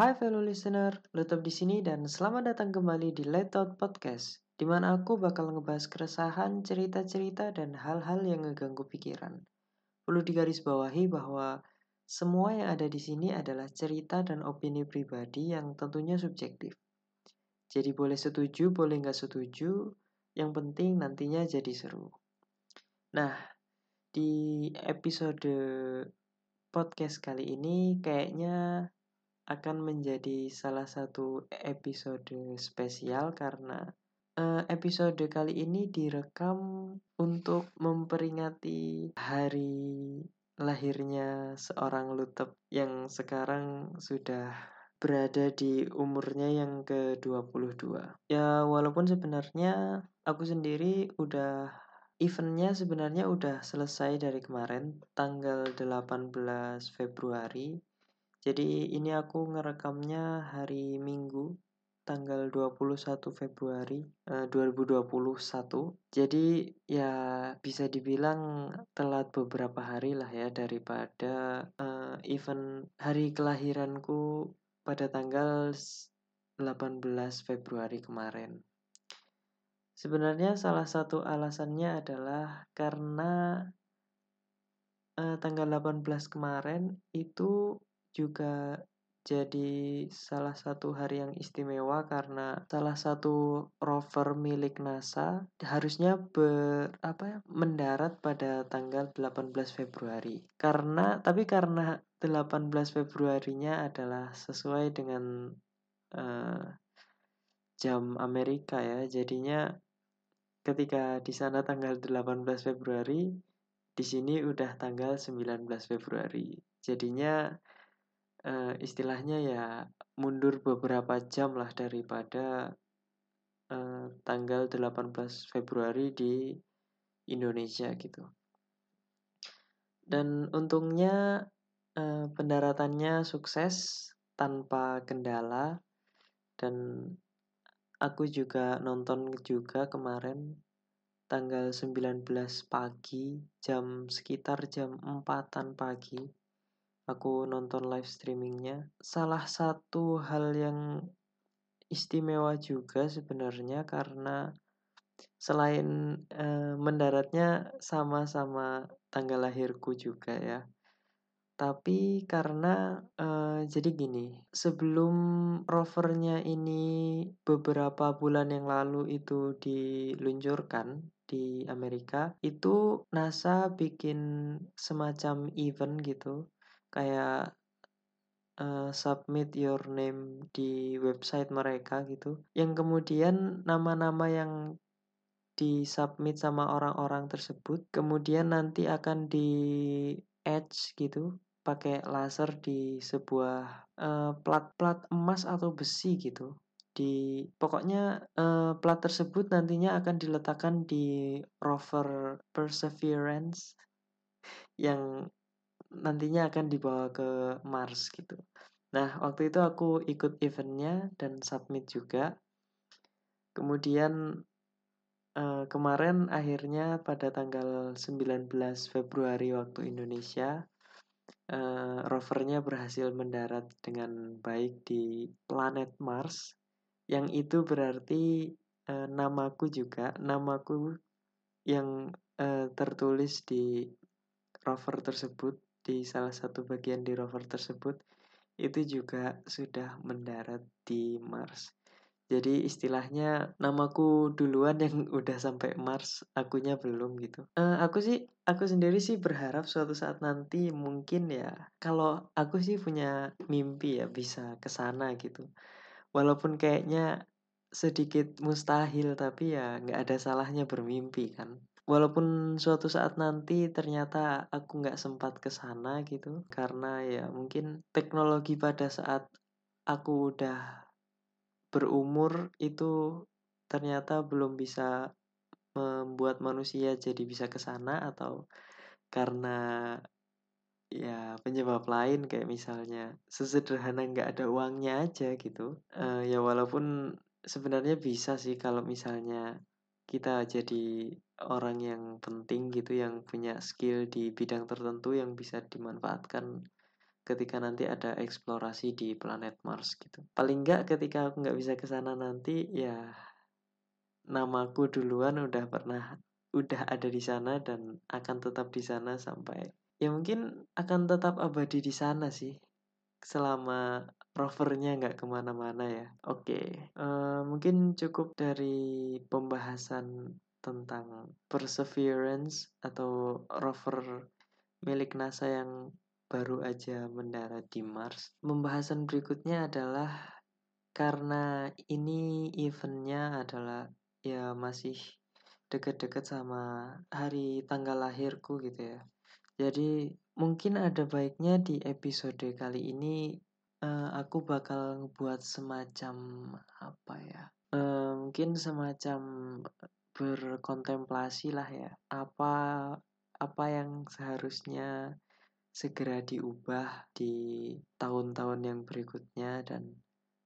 Hai fellow listener, Lutop di sini dan selamat datang kembali di Let Out Podcast, di mana aku bakal ngebahas keresahan, cerita-cerita, dan hal-hal yang ngeganggu pikiran. Perlu digarisbawahi bahwa semua yang ada di sini adalah cerita dan opini pribadi yang tentunya subjektif. Jadi boleh setuju, boleh nggak setuju, yang penting nantinya jadi seru. Nah, di episode podcast kali ini kayaknya akan menjadi salah satu episode spesial karena uh, episode kali ini direkam untuk memperingati hari lahirnya seorang Lutep yang sekarang sudah berada di umurnya yang ke-22. Ya walaupun sebenarnya aku sendiri udah eventnya sebenarnya udah selesai dari kemarin tanggal 18 Februari jadi ini aku ngerekamnya hari Minggu tanggal 21 Februari uh, 2021. Jadi ya bisa dibilang telat beberapa hari lah ya daripada uh, event hari kelahiranku pada tanggal 18 Februari kemarin. Sebenarnya salah satu alasannya adalah karena uh, tanggal 18 kemarin itu juga jadi salah satu hari yang istimewa karena salah satu rover milik NASA harusnya ber apa ya, mendarat pada tanggal 18 Februari. Karena tapi karena 18 Februarinya adalah sesuai dengan uh, jam Amerika ya. Jadinya ketika di sana tanggal 18 Februari, di sini udah tanggal 19 Februari. Jadinya istilahnya ya mundur beberapa jam lah daripada uh, tanggal 18 Februari di Indonesia gitu. Dan untungnya uh, pendaratannya sukses tanpa kendala dan aku juga nonton juga kemarin tanggal 19 pagi jam sekitar jam 4 pagi aku nonton live streamingnya. Salah satu hal yang istimewa juga sebenarnya karena selain uh, mendaratnya sama-sama tanggal lahirku juga ya. Tapi karena uh, jadi gini sebelum rovernya ini beberapa bulan yang lalu itu diluncurkan di Amerika itu NASA bikin semacam event gitu kayak uh, submit your name di website mereka gitu. Yang kemudian nama-nama yang disubmit sama orang-orang tersebut kemudian nanti akan di edge gitu pakai laser di sebuah uh, plat-plat emas atau besi gitu. Di pokoknya uh, plat tersebut nantinya akan diletakkan di rover Perseverance yang nantinya akan dibawa ke Mars gitu. Nah, waktu itu aku ikut eventnya dan submit juga. Kemudian uh, kemarin akhirnya pada tanggal 19 Februari waktu Indonesia uh, rovernya berhasil mendarat dengan baik di planet Mars. Yang itu berarti uh, namaku juga, namaku yang uh, tertulis di rover tersebut di salah satu bagian di rover tersebut itu juga sudah mendarat di Mars. Jadi istilahnya namaku duluan yang udah sampai Mars, akunya belum gitu. Uh, aku sih, aku sendiri sih berharap suatu saat nanti mungkin ya, kalau aku sih punya mimpi ya bisa ke sana gitu. Walaupun kayaknya sedikit mustahil, tapi ya nggak ada salahnya bermimpi kan walaupun suatu saat nanti ternyata aku nggak sempat ke sana gitu karena ya mungkin teknologi pada saat aku udah berumur itu ternyata belum bisa membuat manusia jadi bisa ke sana atau karena ya penyebab lain kayak misalnya sesederhana nggak ada uangnya aja gitu. Uh, ya walaupun sebenarnya bisa sih kalau misalnya kita jadi orang yang penting gitu yang punya skill di bidang tertentu yang bisa dimanfaatkan ketika nanti ada eksplorasi di planet Mars gitu. Paling nggak ketika aku nggak bisa ke sana nanti ya namaku duluan udah pernah udah ada di sana dan akan tetap di sana sampai ya mungkin akan tetap abadi di sana sih selama rovernya nggak ke mana-mana ya. Oke, okay. uh, eh, mungkin cukup dari pembahasan tentang Perseverance atau rover milik NASA yang baru aja mendarat di Mars. Pembahasan berikutnya adalah karena ini eventnya adalah ya masih deket-deket sama hari tanggal lahirku gitu ya. Jadi mungkin ada baiknya di episode kali ini uh, aku bakal buat semacam apa ya? Uh, mungkin semacam berkontemplasi lah ya. Apa apa yang seharusnya segera diubah di tahun-tahun yang berikutnya dan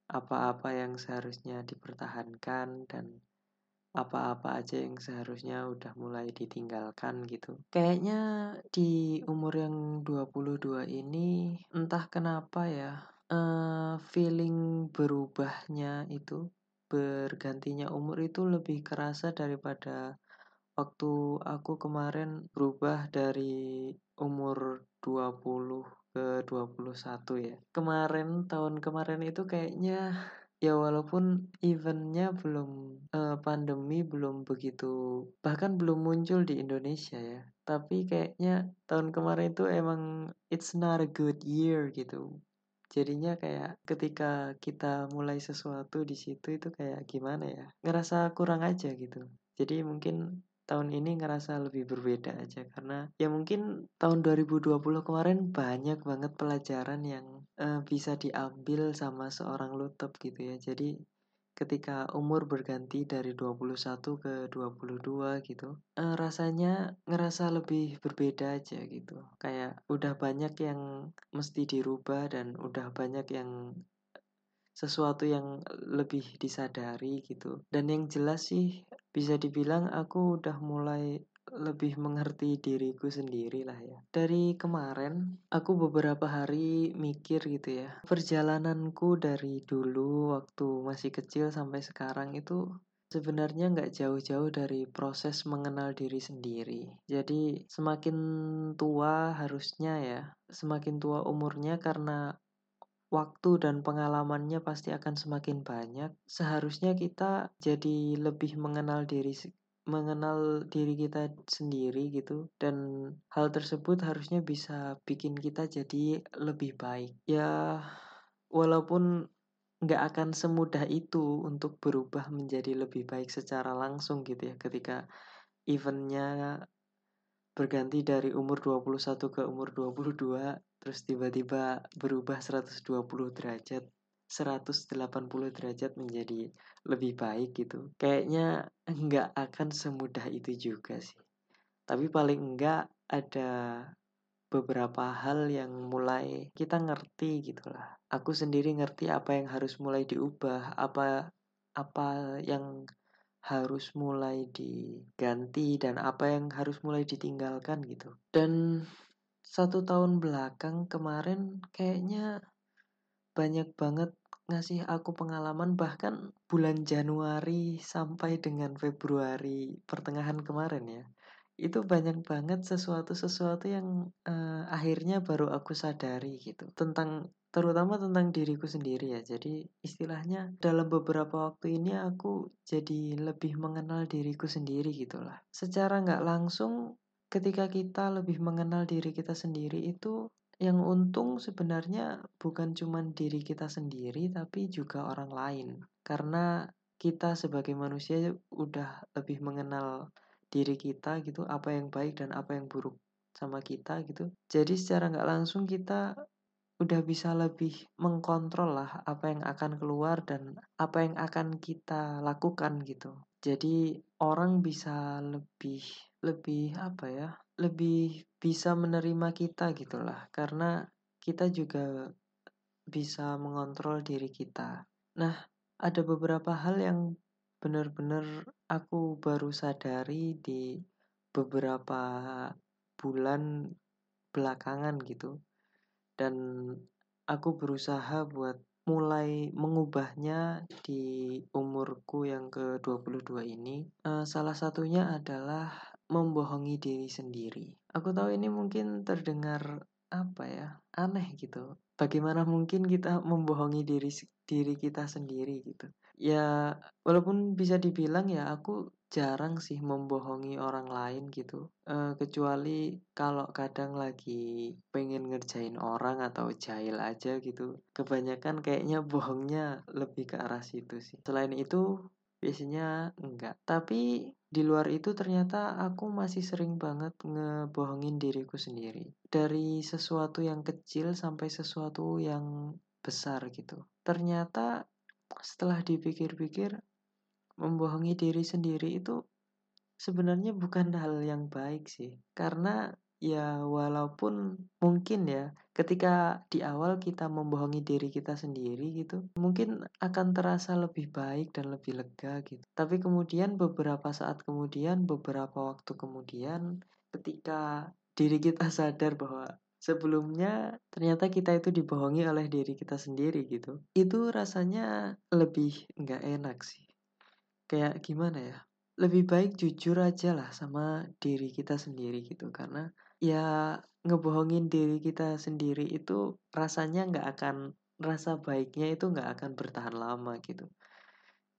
apa-apa yang seharusnya dipertahankan dan apa-apa aja yang seharusnya udah mulai ditinggalkan gitu. Kayaknya di umur yang 22 ini entah kenapa ya uh, feeling berubahnya itu bergantinya umur itu lebih kerasa daripada waktu aku kemarin berubah dari umur 20 ke 21 ya. Kemarin tahun kemarin itu kayaknya ya walaupun eventnya belum uh, pandemi belum begitu bahkan belum muncul di Indonesia ya tapi kayaknya tahun kemarin itu emang it's not a good year gitu jadinya kayak ketika kita mulai sesuatu di situ itu kayak gimana ya ngerasa kurang aja gitu. Jadi mungkin tahun ini ngerasa lebih berbeda aja karena ya mungkin tahun 2020 kemarin banyak banget pelajaran yang uh, bisa diambil sama seorang lutep gitu ya. Jadi ketika umur berganti dari 21 ke 22 gitu uh, rasanya ngerasa lebih berbeda aja gitu. Kayak udah banyak yang mesti dirubah dan udah banyak yang sesuatu yang lebih disadari gitu. Dan yang jelas sih bisa dibilang aku udah mulai lebih mengerti diriku sendiri lah ya. Dari kemarin aku beberapa hari mikir gitu ya. Perjalananku dari dulu waktu masih kecil sampai sekarang itu sebenarnya nggak jauh-jauh dari proses mengenal diri sendiri. Jadi semakin tua harusnya ya, semakin tua umurnya karena waktu dan pengalamannya pasti akan semakin banyak. Seharusnya kita jadi lebih mengenal diri mengenal diri kita sendiri gitu dan hal tersebut harusnya bisa bikin kita jadi lebih baik. Ya walaupun nggak akan semudah itu untuk berubah menjadi lebih baik secara langsung gitu ya ketika eventnya berganti dari umur 21 ke umur 22 terus tiba-tiba berubah 120 derajat 180 derajat menjadi lebih baik gitu. Kayaknya nggak akan semudah itu juga sih. Tapi paling enggak ada beberapa hal yang mulai kita ngerti gitulah. Aku sendiri ngerti apa yang harus mulai diubah, apa apa yang harus mulai diganti dan apa yang harus mulai ditinggalkan gitu. Dan satu tahun belakang kemarin kayaknya banyak banget ngasih aku pengalaman bahkan bulan Januari sampai dengan Februari pertengahan kemarin ya. Itu banyak banget sesuatu-sesuatu yang uh, akhirnya baru aku sadari gitu tentang terutama tentang diriku sendiri ya. Jadi istilahnya dalam beberapa waktu ini aku jadi lebih mengenal diriku sendiri gitulah secara nggak langsung ketika kita lebih mengenal diri kita sendiri itu yang untung sebenarnya bukan cuma diri kita sendiri tapi juga orang lain. Karena kita sebagai manusia udah lebih mengenal diri kita gitu apa yang baik dan apa yang buruk sama kita gitu. Jadi secara nggak langsung kita udah bisa lebih mengkontrol lah apa yang akan keluar dan apa yang akan kita lakukan gitu. Jadi orang bisa lebih lebih apa ya lebih bisa menerima kita gitulah karena kita juga bisa mengontrol diri kita. Nah, ada beberapa hal yang benar-benar aku baru sadari di beberapa bulan belakangan gitu. dan aku berusaha buat mulai mengubahnya di umurku yang ke-22 ini. Uh, salah satunya adalah membohongi diri sendiri. Aku tahu ini mungkin terdengar apa ya aneh gitu. Bagaimana mungkin kita membohongi diri diri kita sendiri gitu. Ya walaupun bisa dibilang ya aku jarang sih membohongi orang lain gitu. Uh, kecuali kalau kadang lagi pengen ngerjain orang atau jahil aja gitu. Kebanyakan kayaknya bohongnya lebih ke arah situ sih. Selain itu biasanya enggak. Tapi di luar itu ternyata aku masih sering banget ngebohongin diriku sendiri dari sesuatu yang kecil sampai sesuatu yang besar gitu ternyata setelah dipikir-pikir membohongi diri sendiri itu sebenarnya bukan hal yang baik sih. Karena ya walaupun mungkin ya ketika di awal kita membohongi diri kita sendiri gitu, mungkin akan terasa lebih baik dan lebih lega gitu. Tapi kemudian beberapa saat kemudian, beberapa waktu kemudian ketika diri kita sadar bahwa sebelumnya ternyata kita itu dibohongi oleh diri kita sendiri gitu. Itu rasanya lebih nggak enak sih kayak gimana ya lebih baik jujur aja lah sama diri kita sendiri gitu karena ya ngebohongin diri kita sendiri itu rasanya nggak akan rasa baiknya itu nggak akan bertahan lama gitu.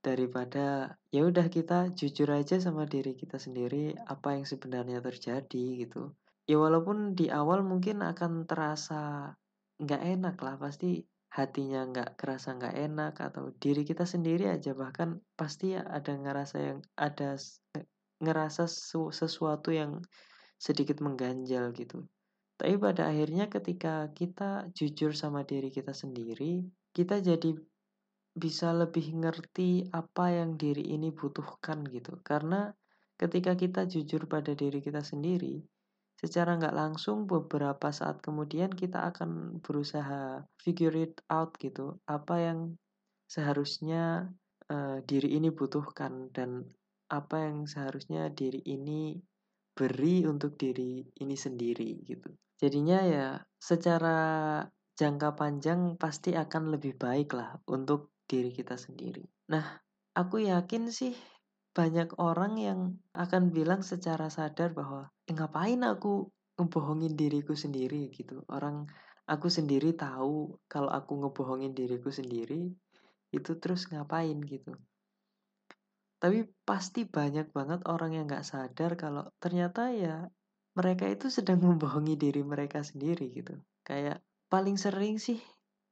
Daripada ya udah kita jujur aja sama diri kita sendiri apa yang sebenarnya terjadi gitu. Ya walaupun di awal mungkin akan terasa nggak enak lah pasti hatinya nggak kerasa nggak enak atau diri kita sendiri aja bahkan pasti ada ngerasa yang ada ngerasa sesuatu yang sedikit mengganjal gitu. Tapi pada akhirnya ketika kita jujur sama diri kita sendiri, kita jadi bisa lebih ngerti apa yang diri ini butuhkan gitu. Karena ketika kita jujur pada diri kita sendiri, secara nggak langsung beberapa saat kemudian kita akan berusaha figure it out gitu apa yang seharusnya uh, diri ini butuhkan dan apa yang seharusnya diri ini beri untuk diri ini sendiri gitu. Jadinya ya secara jangka panjang pasti akan lebih baik lah untuk diri kita sendiri. Nah aku yakin sih banyak orang yang akan bilang secara sadar bahwa eh, ngapain aku ngebohongin diriku sendiri? gitu. Orang aku sendiri tahu kalau aku ngebohongin diriku sendiri itu terus ngapain? gitu tapi pasti banyak banget orang yang nggak sadar kalau ternyata ya mereka itu sedang membohongi diri mereka sendiri gitu kayak paling sering sih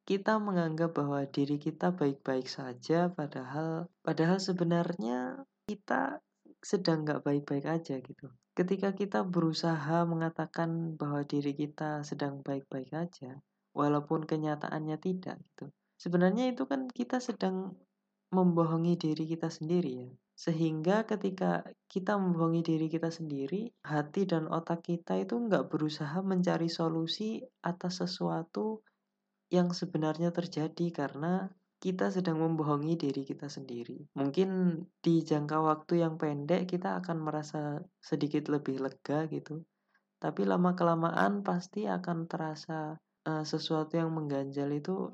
kita menganggap bahwa diri kita baik-baik saja padahal padahal sebenarnya kita sedang nggak baik-baik aja gitu. Ketika kita berusaha mengatakan bahwa diri kita sedang baik-baik aja, walaupun kenyataannya tidak gitu. Sebenarnya itu kan kita sedang membohongi diri kita sendiri ya. Sehingga ketika kita membohongi diri kita sendiri, hati dan otak kita itu nggak berusaha mencari solusi atas sesuatu yang sebenarnya terjadi karena kita sedang membohongi diri kita sendiri. Mungkin di jangka waktu yang pendek kita akan merasa sedikit lebih lega gitu. Tapi lama-kelamaan pasti akan terasa uh, sesuatu yang mengganjal itu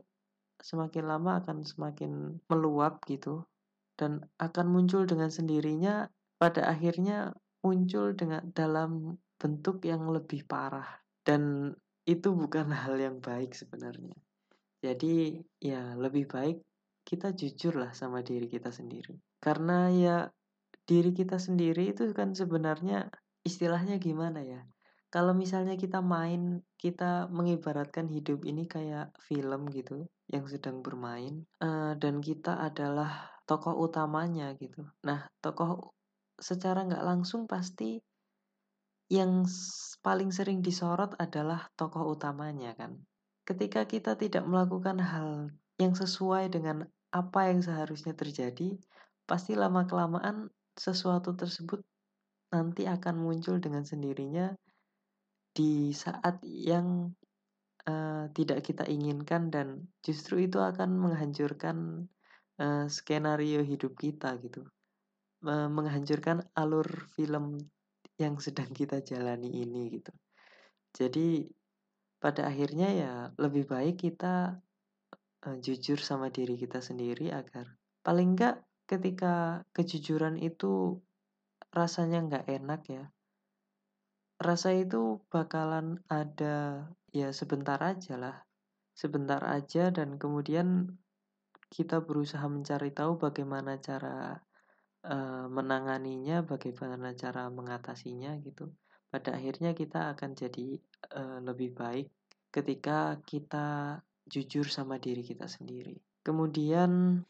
semakin lama akan semakin meluap gitu dan akan muncul dengan sendirinya pada akhirnya muncul dengan dalam bentuk yang lebih parah dan itu bukan hal yang baik sebenarnya. Jadi ya lebih baik kita jujur lah sama diri kita sendiri. Karena ya diri kita sendiri itu kan sebenarnya istilahnya gimana ya? Kalau misalnya kita main, kita mengibaratkan hidup ini kayak film gitu yang sedang bermain uh, dan kita adalah tokoh utamanya gitu. Nah, tokoh secara nggak langsung pasti yang paling sering disorot adalah tokoh utamanya kan ketika kita tidak melakukan hal yang sesuai dengan apa yang seharusnya terjadi, pasti lama-kelamaan sesuatu tersebut nanti akan muncul dengan sendirinya di saat yang uh, tidak kita inginkan dan justru itu akan menghancurkan uh, skenario hidup kita gitu, uh, menghancurkan alur film yang sedang kita jalani ini gitu. Jadi pada akhirnya ya lebih baik kita uh, jujur sama diri kita sendiri agar paling enggak ketika kejujuran itu rasanya nggak enak ya rasa itu bakalan ada ya sebentar aja lah. Sebentar aja dan kemudian kita berusaha mencari tahu bagaimana cara uh, menanganinya bagaimana cara mengatasinya gitu. Pada akhirnya kita akan jadi uh, lebih baik ketika kita jujur sama diri kita sendiri. Kemudian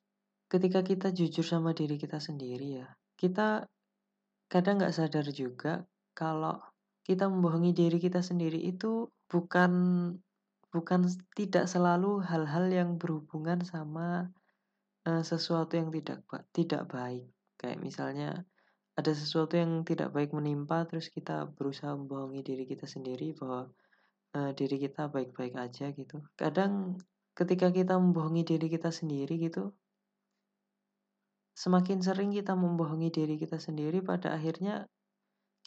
ketika kita jujur sama diri kita sendiri ya kita kadang nggak sadar juga kalau kita membohongi diri kita sendiri itu bukan bukan tidak selalu hal-hal yang berhubungan sama uh, sesuatu yang tidak tidak baik. Kayak misalnya ada sesuatu yang tidak baik menimpa terus kita berusaha membohongi diri kita sendiri bahwa uh, diri kita baik-baik aja gitu. Kadang ketika kita membohongi diri kita sendiri gitu semakin sering kita membohongi diri kita sendiri pada akhirnya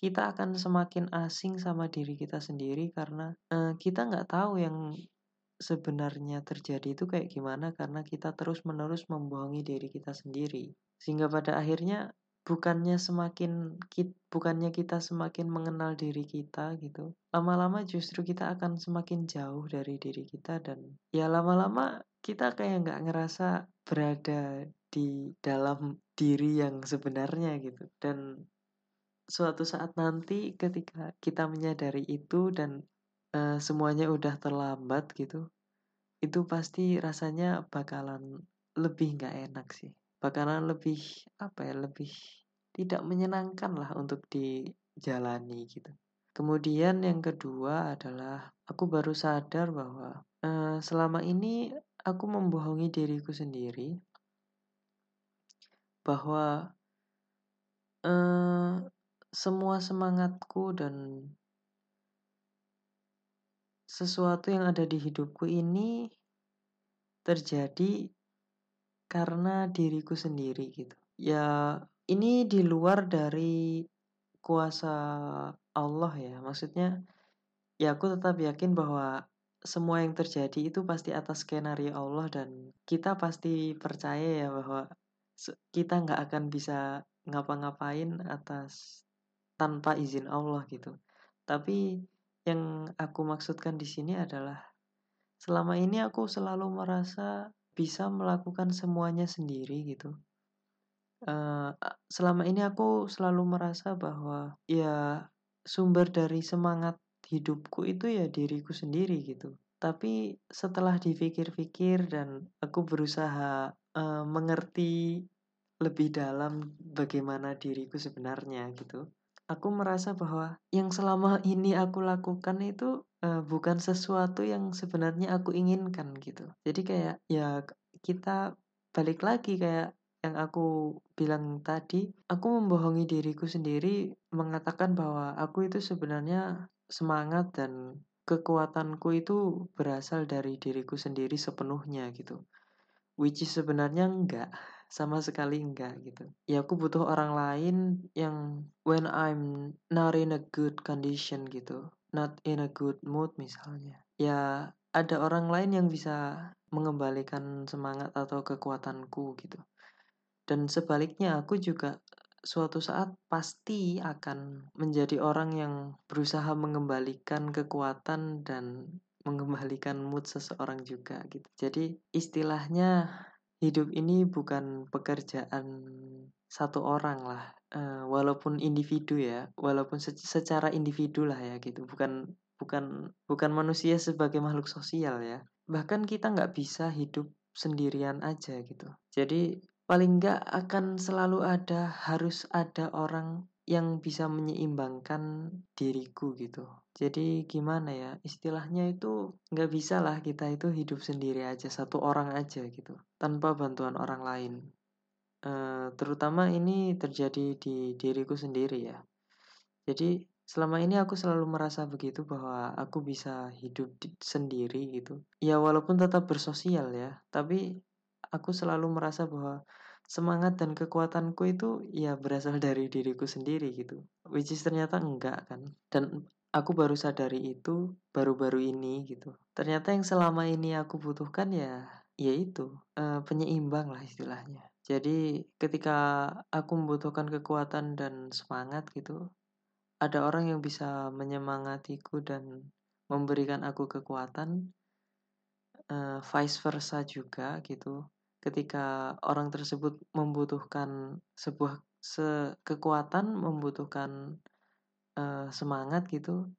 kita akan semakin asing sama diri kita sendiri karena uh, kita nggak tahu yang sebenarnya terjadi itu kayak gimana karena kita terus-menerus membohongi diri kita sendiri. Sehingga pada akhirnya bukannya semakin kita, bukannya kita semakin mengenal diri kita gitu. Lama-lama justru kita akan semakin jauh dari diri kita dan ya lama-lama kita kayak nggak ngerasa berada di dalam diri yang sebenarnya gitu. Dan suatu saat nanti ketika kita menyadari itu dan uh, semuanya udah terlambat gitu itu pasti rasanya bakalan lebih nggak enak sih. Bakalan lebih apa ya lebih tidak menyenangkan lah untuk dijalani gitu. Kemudian yang kedua adalah aku baru sadar bahwa uh, selama ini aku membohongi diriku sendiri bahwa uh, semua semangatku dan sesuatu yang ada di hidupku ini terjadi karena diriku sendiri gitu. Ya, ini di luar dari kuasa Allah ya. Maksudnya ya aku tetap yakin bahwa semua yang terjadi itu pasti atas skenario Allah dan kita pasti percaya ya bahwa kita nggak akan bisa ngapa-ngapain atas tanpa izin Allah gitu. Tapi yang aku maksudkan di sini adalah selama ini aku selalu merasa bisa melakukan semuanya sendiri gitu. Uh, selama ini aku selalu merasa bahwa ya sumber dari semangat hidupku itu ya diriku sendiri gitu. Tapi setelah dipikir-pikir dan aku berusaha uh, mengerti lebih dalam bagaimana diriku sebenarnya gitu aku merasa bahwa yang selama ini aku lakukan itu uh, bukan sesuatu yang sebenarnya aku inginkan gitu. Jadi kayak ya kita balik lagi kayak yang aku bilang tadi, aku membohongi diriku sendiri mengatakan bahwa aku itu sebenarnya semangat dan kekuatanku itu berasal dari diriku sendiri sepenuhnya gitu. Which is sebenarnya enggak sama sekali enggak gitu. Ya aku butuh orang lain yang when I'm not in a good condition gitu. Not in a good mood misalnya. Ya ada orang lain yang bisa mengembalikan semangat atau kekuatanku gitu. Dan sebaliknya aku juga suatu saat pasti akan menjadi orang yang berusaha mengembalikan kekuatan dan mengembalikan mood seseorang juga gitu. Jadi istilahnya hidup ini bukan pekerjaan satu orang lah uh, walaupun individu ya walaupun se secara individu lah ya gitu bukan bukan bukan manusia sebagai makhluk sosial ya. Bahkan kita nggak bisa hidup sendirian aja gitu. Jadi paling nggak akan selalu ada harus ada orang yang bisa menyeimbangkan diriku gitu. Jadi gimana ya istilahnya itu nggak bisa lah kita itu hidup sendiri aja satu orang aja gitu tanpa bantuan orang lain. Uh, terutama ini terjadi di diriku sendiri ya. Jadi selama ini aku selalu merasa begitu bahwa aku bisa hidup di, sendiri gitu. Ya walaupun tetap bersosial ya, tapi aku selalu merasa bahwa semangat dan kekuatanku itu ya berasal dari diriku sendiri gitu which is ternyata enggak kan dan aku baru sadari itu baru-baru ini gitu. Ternyata yang selama ini aku butuhkan ya yaitu uh, penyeimbang lah istilahnya. Jadi ketika aku membutuhkan kekuatan dan semangat gitu, ada orang yang bisa menyemangatiku dan memberikan aku kekuatan, uh, vice versa juga gitu. Ketika orang tersebut membutuhkan sebuah se kekuatan, membutuhkan uh, semangat gitu,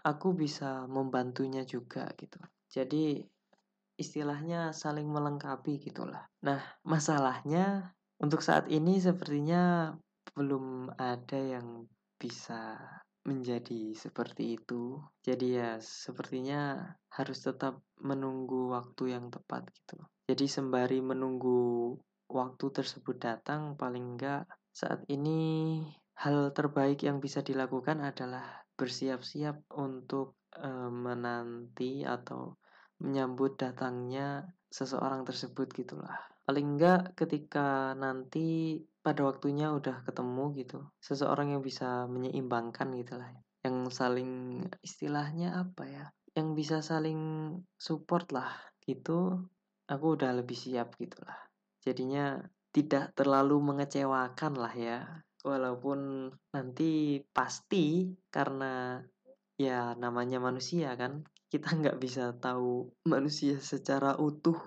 aku bisa membantunya juga gitu. Jadi istilahnya saling melengkapi gitulah. Nah, masalahnya untuk saat ini sepertinya belum ada yang bisa menjadi seperti itu. Jadi ya sepertinya harus tetap menunggu waktu yang tepat gitu. Jadi sembari menunggu waktu tersebut datang paling enggak saat ini hal terbaik yang bisa dilakukan adalah bersiap-siap untuk uh, menanti atau menyambut datangnya seseorang tersebut gitulah. Paling enggak ketika nanti pada waktunya udah ketemu gitu, seseorang yang bisa menyeimbangkan gitulah. Yang saling istilahnya apa ya? Yang bisa saling support lah gitu. Aku udah lebih siap gitulah. Jadinya tidak terlalu mengecewakan lah ya walaupun nanti pasti karena ya namanya manusia kan kita nggak bisa tahu manusia secara utuh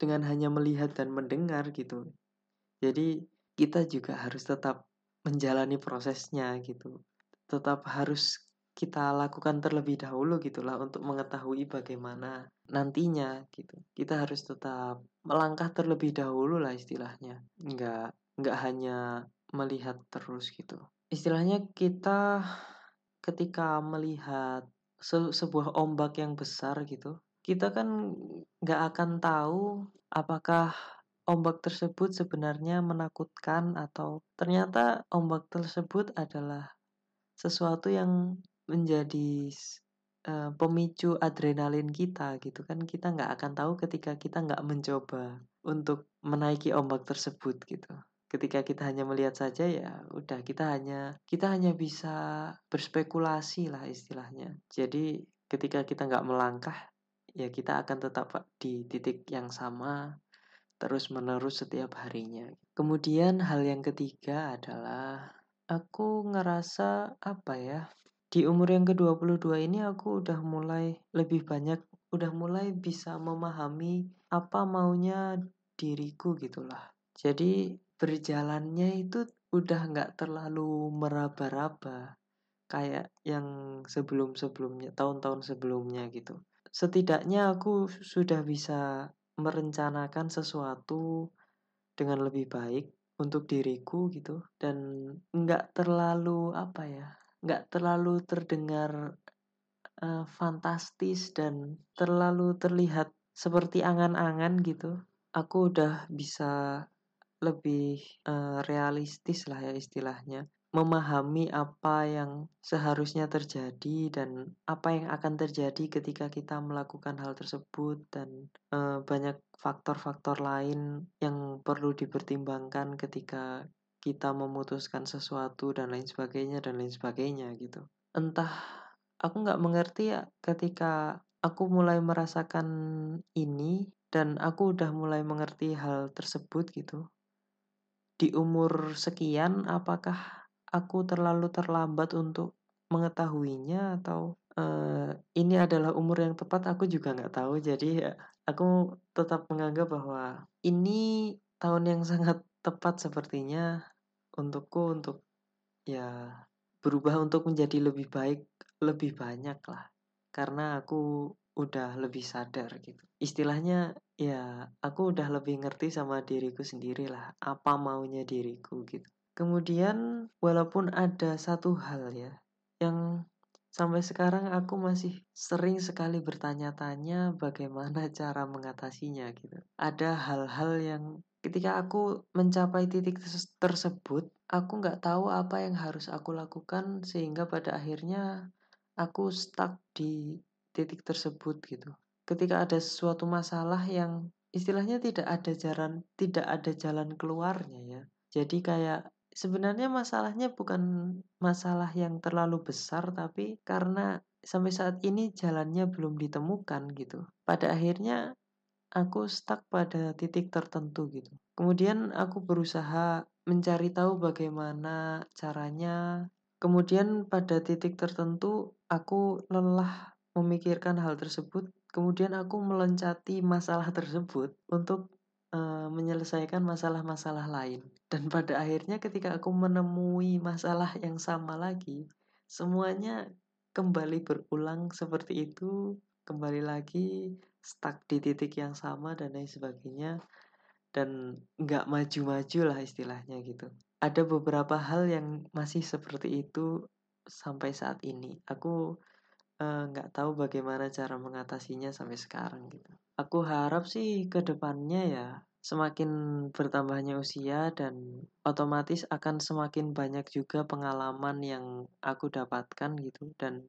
dengan hanya melihat dan mendengar gitu jadi kita juga harus tetap menjalani prosesnya gitu. Tetap harus kita lakukan terlebih dahulu gitulah untuk mengetahui bagaimana nantinya gitu. Kita harus tetap melangkah terlebih dahulu lah istilahnya. Nggak nggak hanya melihat terus gitu. Istilahnya kita ketika melihat se sebuah ombak yang besar gitu, kita kan nggak akan tahu apakah ombak tersebut sebenarnya menakutkan atau ternyata ombak tersebut adalah sesuatu yang menjadi uh, pemicu adrenalin kita gitu kan. Kita nggak akan tahu ketika kita nggak mencoba untuk menaiki ombak tersebut gitu. Ketika kita hanya melihat saja ya udah kita hanya kita hanya bisa berspekulasi lah istilahnya. Jadi ketika kita nggak melangkah ya kita akan tetap di titik yang sama terus menerus setiap harinya kemudian hal yang ketiga adalah aku ngerasa apa ya di umur yang ke-22 ini aku udah mulai lebih banyak udah mulai bisa memahami apa maunya diriku gitulah jadi berjalannya itu udah nggak terlalu meraba-raba kayak yang sebelum-sebelumnya, tahun-tahun sebelumnya gitu. Setidaknya aku sudah bisa merencanakan sesuatu dengan lebih baik untuk diriku gitu dan nggak terlalu apa ya nggak terlalu terdengar uh, fantastis dan terlalu terlihat seperti angan-angan gitu aku udah bisa lebih uh, realistis lah ya istilahnya memahami apa yang seharusnya terjadi dan apa yang akan terjadi ketika kita melakukan hal tersebut dan uh, banyak faktor-faktor lain yang perlu dipertimbangkan ketika kita memutuskan sesuatu dan lain sebagainya dan lain sebagainya gitu. Entah aku nggak mengerti ya ketika aku mulai merasakan ini dan aku udah mulai mengerti hal tersebut gitu. Di umur sekian apakah aku terlalu terlambat untuk mengetahuinya atau uh, ini adalah umur yang tepat aku juga nggak tahu jadi ya, aku tetap menganggap bahwa ini tahun yang sangat tepat sepertinya untukku untuk ya berubah untuk menjadi lebih baik lebih banyak lah karena aku udah lebih sadar gitu. Istilahnya ya aku udah lebih ngerti sama diriku sendiri lah apa maunya diriku gitu. Kemudian walaupun ada satu hal ya yang sampai sekarang aku masih sering sekali bertanya-tanya bagaimana cara mengatasinya gitu. Ada hal-hal yang ketika aku mencapai titik tersebut, aku nggak tahu apa yang harus aku lakukan sehingga pada akhirnya aku stuck di titik tersebut gitu. Ketika ada suatu masalah yang istilahnya tidak ada jalan tidak ada jalan keluarnya ya. Jadi kayak sebenarnya masalahnya bukan masalah yang terlalu besar tapi karena sampai saat ini jalannya belum ditemukan gitu. Pada akhirnya aku stuck pada titik tertentu gitu. Kemudian aku berusaha mencari tahu bagaimana caranya. Kemudian pada titik tertentu aku lelah memikirkan hal tersebut. Kemudian aku melencati masalah tersebut untuk uh, menyelesaikan masalah-masalah lain. Dan pada akhirnya ketika aku menemui masalah yang sama lagi, semuanya kembali berulang seperti itu, kembali lagi stuck di titik yang sama dan lain sebagainya dan nggak maju-maju lah istilahnya gitu. Ada beberapa hal yang masih seperti itu sampai saat ini. Aku nggak uh, tahu bagaimana cara mengatasinya sampai sekarang gitu. Aku harap sih ke depannya ya semakin bertambahnya usia dan otomatis akan semakin banyak juga pengalaman yang aku dapatkan gitu dan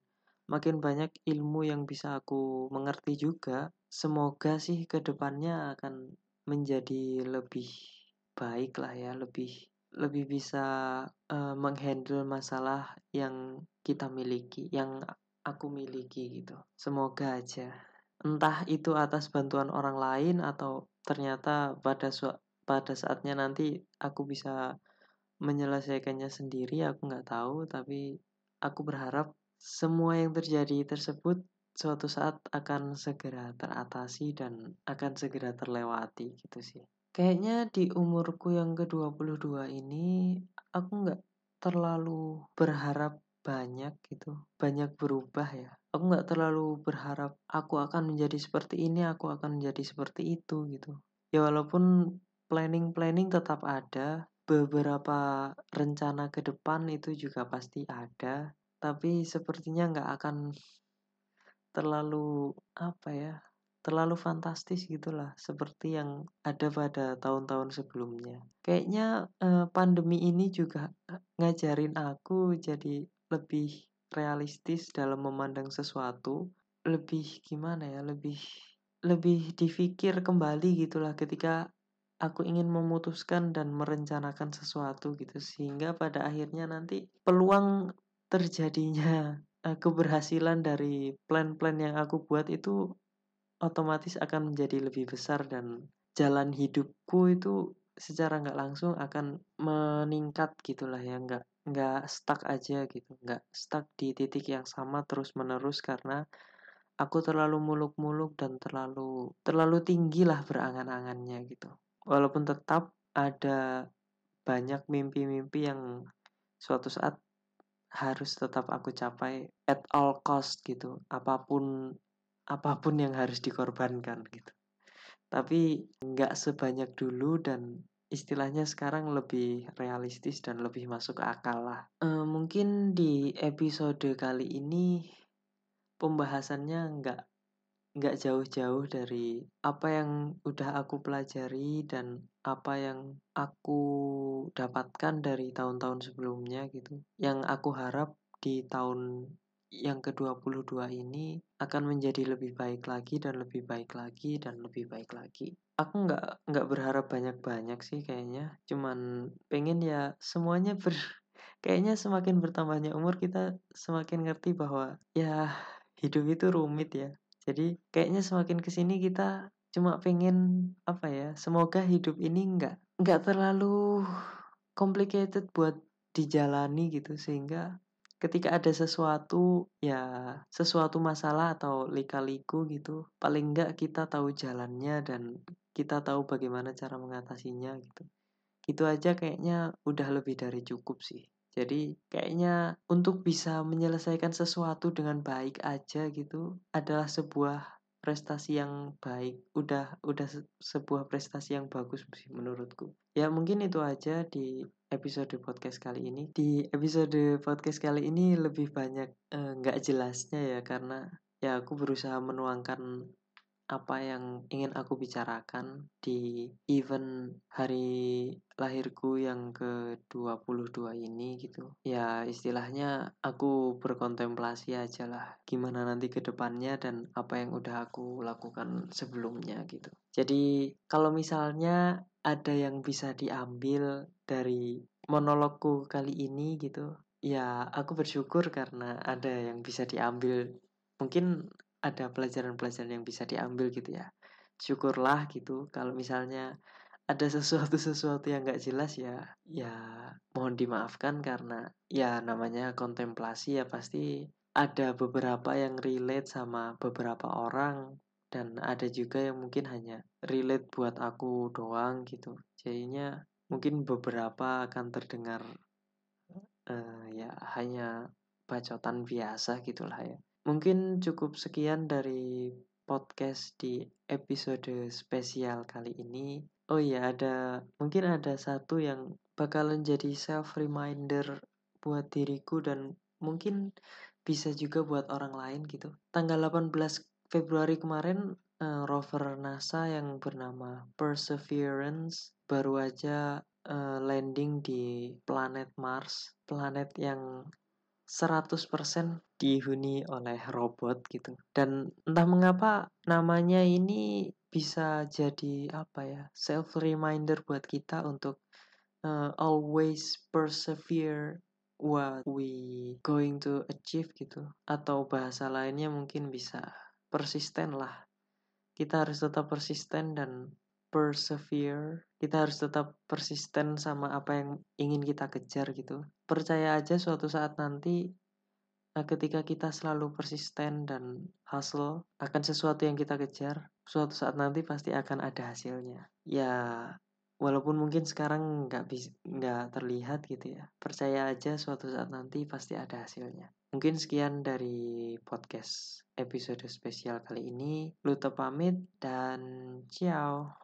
makin banyak ilmu yang bisa aku mengerti juga. Semoga sih ke depannya akan menjadi lebih baik lah ya lebih lebih bisa uh, menghandle masalah yang kita miliki yang aku miliki gitu. Semoga aja entah itu atas bantuan orang lain atau ternyata pada pada saatnya nanti aku bisa menyelesaikannya sendiri aku nggak tahu tapi aku berharap semua yang terjadi tersebut suatu saat akan segera teratasi dan akan segera terlewati gitu sih. Kayaknya di umurku yang ke-22 ini aku nggak terlalu berharap banyak gitu, banyak berubah ya. Aku nggak terlalu berharap aku akan menjadi seperti ini, aku akan menjadi seperti itu gitu. Ya walaupun planning-planning tetap ada, beberapa rencana ke depan itu juga pasti ada, tapi sepertinya nggak akan terlalu apa ya terlalu fantastis gitulah seperti yang ada pada tahun-tahun sebelumnya kayaknya eh, pandemi ini juga ngajarin aku jadi lebih realistis dalam memandang sesuatu lebih gimana ya lebih lebih difikir kembali gitulah ketika aku ingin memutuskan dan merencanakan sesuatu gitu. Sehingga pada akhirnya nanti peluang terjadinya uh, keberhasilan dari plan-plan yang aku buat itu otomatis akan menjadi lebih besar dan jalan hidupku itu secara nggak langsung akan meningkat gitulah ya nggak nggak stuck aja gitu nggak stuck di titik yang sama terus menerus karena aku terlalu muluk-muluk dan terlalu terlalu tinggi lah berangan-angannya gitu. Walaupun tetap ada banyak mimpi-mimpi yang suatu saat harus tetap aku capai at all cost gitu apa pun apa pun yang harus dikorbankan gitu. Tapi nggak sebanyak dulu dan istilahnya sekarang lebih realistis dan lebih masuk akal lah e, mungkin di episode kali ini pembahasannya nggak nggak jauh-jauh dari apa yang udah aku pelajari dan apa yang aku dapatkan dari tahun-tahun sebelumnya gitu. Yang aku harap di tahun yang ke-22 ini akan menjadi lebih baik lagi dan lebih baik lagi dan lebih baik lagi. Aku nggak nggak berharap banyak-banyak sih kayaknya. Cuman pengen ya semuanya ber kayaknya semakin bertambahnya umur kita semakin ngerti bahwa ya hidup itu rumit ya jadi kayaknya semakin ke sini kita cuma pengen apa ya semoga hidup ini nggak nggak terlalu complicated buat dijalani gitu sehingga ketika ada sesuatu ya sesuatu masalah atau lika-liku gitu paling nggak kita tahu jalannya dan kita tahu bagaimana cara mengatasinya gitu itu aja kayaknya udah lebih dari cukup sih jadi kayaknya untuk bisa menyelesaikan sesuatu dengan baik aja gitu adalah sebuah prestasi yang baik. Udah udah sebuah prestasi yang bagus sih menurutku. Ya mungkin itu aja di episode podcast kali ini. Di episode podcast kali ini lebih banyak eh, nggak eh, jelasnya ya karena ya aku berusaha menuangkan apa yang ingin aku bicarakan di event hari lahirku yang ke-22 ini gitu. Ya istilahnya aku berkontemplasi aja lah gimana nanti ke depannya dan apa yang udah aku lakukan sebelumnya gitu. Jadi kalau misalnya ada yang bisa diambil dari monologku kali ini gitu. Ya aku bersyukur karena ada yang bisa diambil. Mungkin ada pelajaran-pelajaran yang bisa diambil gitu ya. Syukurlah gitu kalau misalnya ada sesuatu-sesuatu yang nggak jelas ya ya mohon dimaafkan karena ya namanya kontemplasi ya pasti ada beberapa yang relate sama beberapa orang dan ada juga yang mungkin hanya relate buat aku doang gitu. Jadinya mungkin beberapa akan terdengar uh, ya hanya bacotan biasa gitulah ya. Mungkin cukup sekian dari podcast di episode spesial kali ini. Oh iya ada mungkin ada satu yang bakalan jadi self reminder buat diriku dan mungkin bisa juga buat orang lain gitu. Tanggal 18 Februari kemarin uh, rover NASA yang bernama Perseverance baru aja uh, landing di planet Mars, planet yang 100% dihuni oleh robot gitu. Dan entah mengapa namanya ini bisa jadi apa ya, self reminder buat kita untuk uh, always persevere what we going to achieve gitu atau bahasa lainnya mungkin bisa persisten lah. Kita harus tetap persisten dan persevere. Kita harus tetap persisten sama apa yang ingin kita kejar gitu. Percaya aja suatu saat nanti nah, ketika kita selalu persisten dan hustle akan sesuatu yang kita kejar suatu saat nanti pasti akan ada hasilnya. Ya walaupun mungkin sekarang nggak nggak terlihat gitu ya percaya aja suatu saat nanti pasti ada hasilnya. Mungkin sekian dari podcast episode spesial kali ini. Luto pamit dan ciao